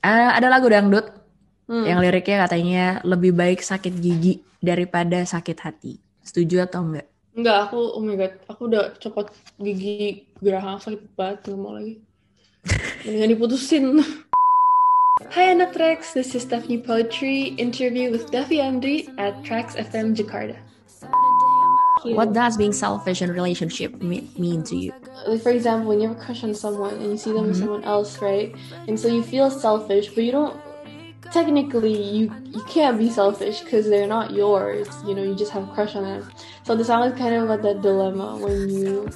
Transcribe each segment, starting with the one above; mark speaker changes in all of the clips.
Speaker 1: Uh, ada lagu dangdut
Speaker 2: Hmm.
Speaker 1: yang liriknya katanya lebih baik sakit gigi daripada sakit hati. Setuju atau enggak?
Speaker 2: Enggak, aku, oh my god, aku udah copot gigi geraham sakit banget, nggak mau lagi. Mendingan diputusin. Hi anak Trax, this is Stephanie Poetry, interview with Duffy MD at Trax FM Jakarta.
Speaker 1: What does being selfish in a relationship mean to you?
Speaker 2: Like for example, when you have a crush on someone and you see them with someone else, right? And so you feel selfish, but you don't. Technically, you you can't be selfish because they're not yours. You know, you just have a crush on them. So the song is kind of about that dilemma when you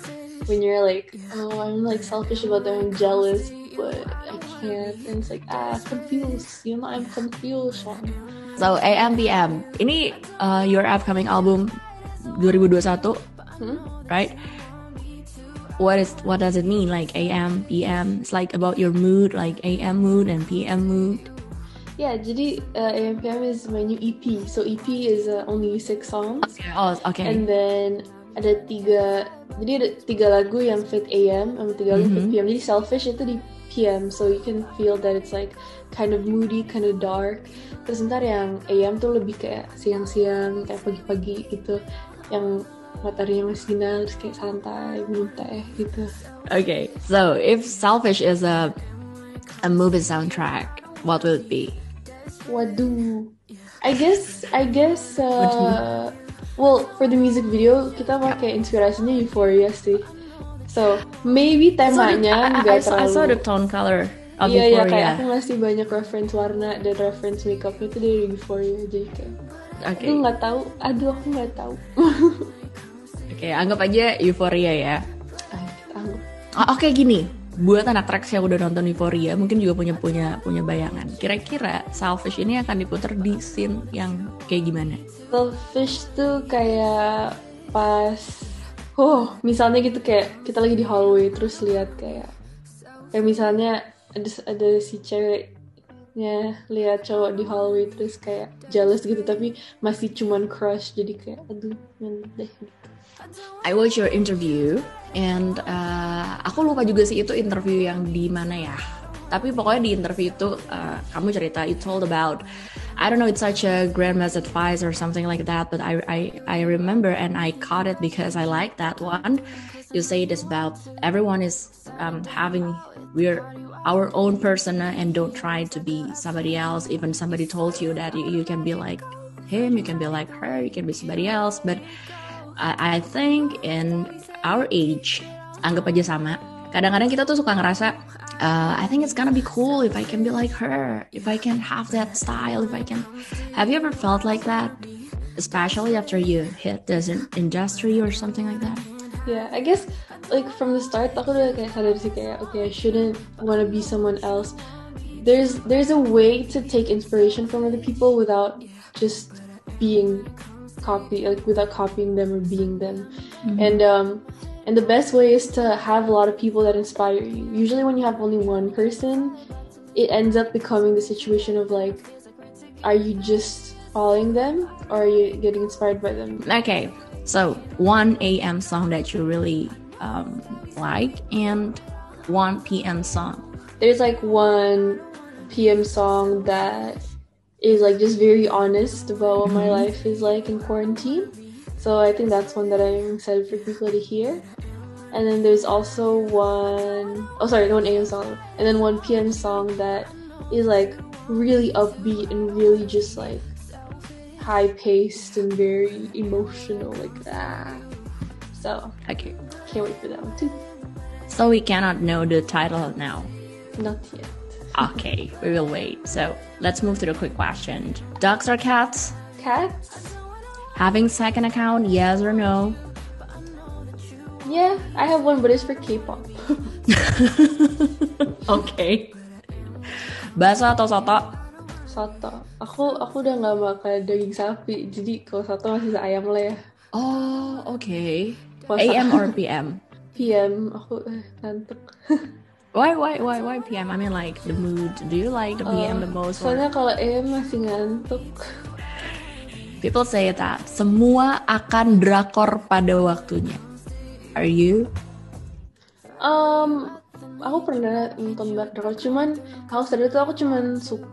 Speaker 2: when you're like, oh, I'm like selfish about them, I'm jealous, but I can't. And it's like, ah, confused. You know, I'm confused.
Speaker 1: So AMPM, ini uh, your upcoming album 2021,
Speaker 2: Hmm?
Speaker 1: right? What is what does it mean? Like AM, PM? It's like about your mood, like AM mood and PM mood.
Speaker 2: Yeah, jadi uh, AMPM is my new EP. So EP is uh, only six songs.
Speaker 1: Oh, okay.
Speaker 2: And then ada tiga, jadi ada tiga lagu yang fit AM, sama tiga lagu fit
Speaker 1: Mhm.
Speaker 2: PM. Jadi Selfish itu di PM, so you can feel that it's like kind of moody, kind of dark. Terus ntar yang AM tuh lebih kayak siang-siang, kayak pagi-pagi gitu, yang mataharinya masih sinar, terus kayak santai, minum teh gitu.
Speaker 1: Okay, so if Selfish is a a movie soundtrack, what will it be?
Speaker 2: Waduh, I guess, I guess, uh, well, for the music video kita pakai inspirasinya Euphoria sih. So maybe temanya nggak
Speaker 1: saw, I saw the
Speaker 2: terlalu.
Speaker 1: tone color of
Speaker 2: Iya iya kayak
Speaker 1: Euphoria.
Speaker 2: aku ngasih banyak reference warna dan reference makeupnya itu dari Euphoria jadi kayak
Speaker 1: Oke,
Speaker 2: aku nggak tahu, aduh aku nggak tahu.
Speaker 1: oke, anggap aja Euphoria ya. Oh, Oke gini, buat anak tracks yang udah nonton Euphoria mungkin juga punya punya punya bayangan. Kira-kira Selfish ini akan diputar di scene yang kayak gimana?
Speaker 2: Selfish tuh kayak pas oh misalnya gitu kayak kita lagi di hallway terus lihat kayak kayak misalnya ada ada si ceweknya lihat cowok di hallway terus kayak jealous gitu tapi masih cuman crush jadi kayak aduh men deh.
Speaker 1: I watch your interview and uh, aku lupa juga sih itu interview yang di mana ya. Tapi pokoknya di interview itu uh, kamu cerita you told about I don't know it's such a grandma's advice or something like that but I I I remember and I caught it because I like that one. You say it is about everyone is um, having we're our own persona and don't try to be somebody else even somebody told you that you, you can be like him you can be like her you can be somebody else but I, I think in our age, anggap aja sama. Kadang-kadang kita tuh suka ngerasa, uh, I think it's gonna be cool if I can be like her, if I can have that style, if I can. Have you ever felt like that? Especially after you hit this in- industry or something like that?
Speaker 2: Yeah, I guess like from the start aku udah kayak sadar sih kayak okay I shouldn't want to be someone else. There's there's a way to take inspiration from other people without just being copy like without copying them or being them. And um and the best way is to have a lot of people that inspire you. Usually when you have only one person, it ends up becoming the situation of like are you just following them or are you getting inspired by them?
Speaker 1: Okay, so one AM song that you really um, like and one PM song.
Speaker 2: there's like one PM song that is like just very honest about what my life is like in quarantine. So I think that's one that I'm excited for people to hear. And then there's also one oh sorry, no one AM song. And then one PM song that is like really upbeat and really just like high paced and very emotional, like ah. So
Speaker 1: Okay,
Speaker 2: can't wait for that one too.
Speaker 1: so we cannot know the title now.
Speaker 2: Not yet.
Speaker 1: Okay, we will wait. So let's move to the quick question. Dogs or cats?
Speaker 2: Cats?
Speaker 1: Having second account, yes or no?
Speaker 2: Yeah, I have one, but it's for K-pop.
Speaker 1: Okay. Bakso atau soto?
Speaker 2: Soto. Aku aku udah nggak makan daging sapi, jadi kalau soto masih ayam lah ya.
Speaker 1: Oh, okay.
Speaker 2: Puasa.
Speaker 1: AM or PM?
Speaker 2: PM aku eh, ngantuk.
Speaker 1: Why, why, why, why PM? I mean, like the mood. Do you like the PM the most? or-
Speaker 2: Soalnya kalau AM masih ngantuk.
Speaker 1: People say that semua akan drakor pada waktunya. Are you?
Speaker 2: Um, aku pernah nonton drakor cuman aku sadar tuh aku cuman suka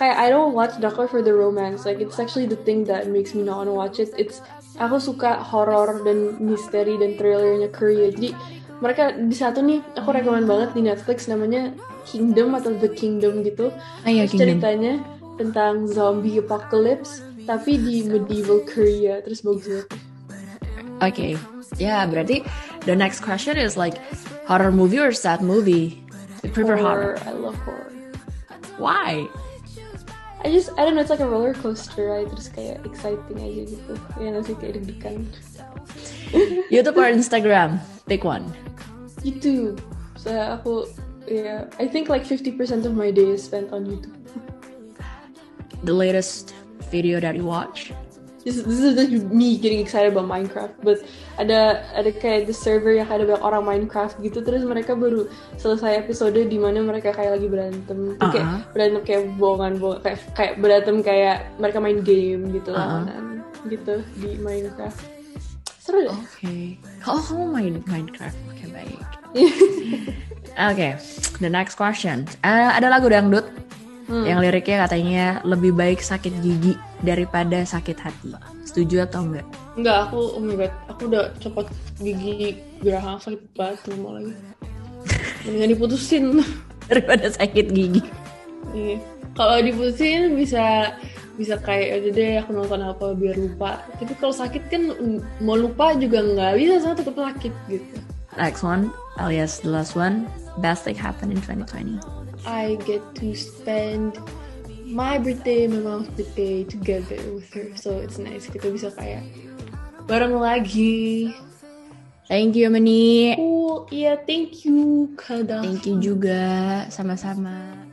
Speaker 2: kayak I don't watch drakor for the romance like it's actually the thing that makes me not wanna watch it it's aku suka horror dan misteri dan thrillernya Korea jadi mereka di satu nih aku rekomend banget di Netflix namanya Kingdom atau The Kingdom gitu
Speaker 1: Ah, iya, Kingdom.
Speaker 2: ceritanya tentang zombie apocalypse tapi di medieval Korea terus bagus banget
Speaker 1: Okay. Yeah, berarti the next question is like horror movie or sad movie? I prefer horror.
Speaker 2: I love horror
Speaker 1: Why?
Speaker 2: I just I don't know it's like a roller coaster right terus kayak exciting aja gitu ya sih kayak deg-degan
Speaker 1: YouTube or Instagram? Pick one.
Speaker 2: YouTube so aku yeah I think like 50% of my day is spent on YouTube
Speaker 1: The latest video that you watch?
Speaker 2: this, this is like me getting excited about Minecraft but ada ada kayak the server yang ada banyak orang Minecraft gitu terus mereka baru selesai episode di mana mereka kayak lagi berantem Tuh kayak
Speaker 1: Uh-uh.
Speaker 2: berantem kayak bohongan bohongan kayak kayak berantem kayak mereka main game gitu
Speaker 1: Uh-uh.
Speaker 2: lawanan gitu di Minecraft seru deh
Speaker 1: Okay. Oh, kamu main Minecraft. Oke, baik. Oke, the next question. Eh, ada lagu dangdut yang liriknya katanya lebih baik sakit gigi daripada sakit hati. Setuju atau enggak?
Speaker 2: Enggak, aku oh my god, aku udah copot gigi geraham sakit banget mau lagi. Mendingan diputusin.
Speaker 1: Daripada sakit gigi.
Speaker 2: Iya. Kalau diputusin bisa bisa kayak aja deh aku nonton apa biar lupa. Tapi kalau sakit kan mm, mau lupa juga nggak bisa sama tetap sakit gitu.
Speaker 1: Next one, alias the last one. Best thing happened in 2020.
Speaker 2: I get to spend my birthday, my mom's birthday together with her, so it's nice. Kita bisa kayak bareng lagi.
Speaker 1: Thank you, Mani.
Speaker 2: Oh iya, thank you, Kada.
Speaker 1: Thank you juga. Sama-sama.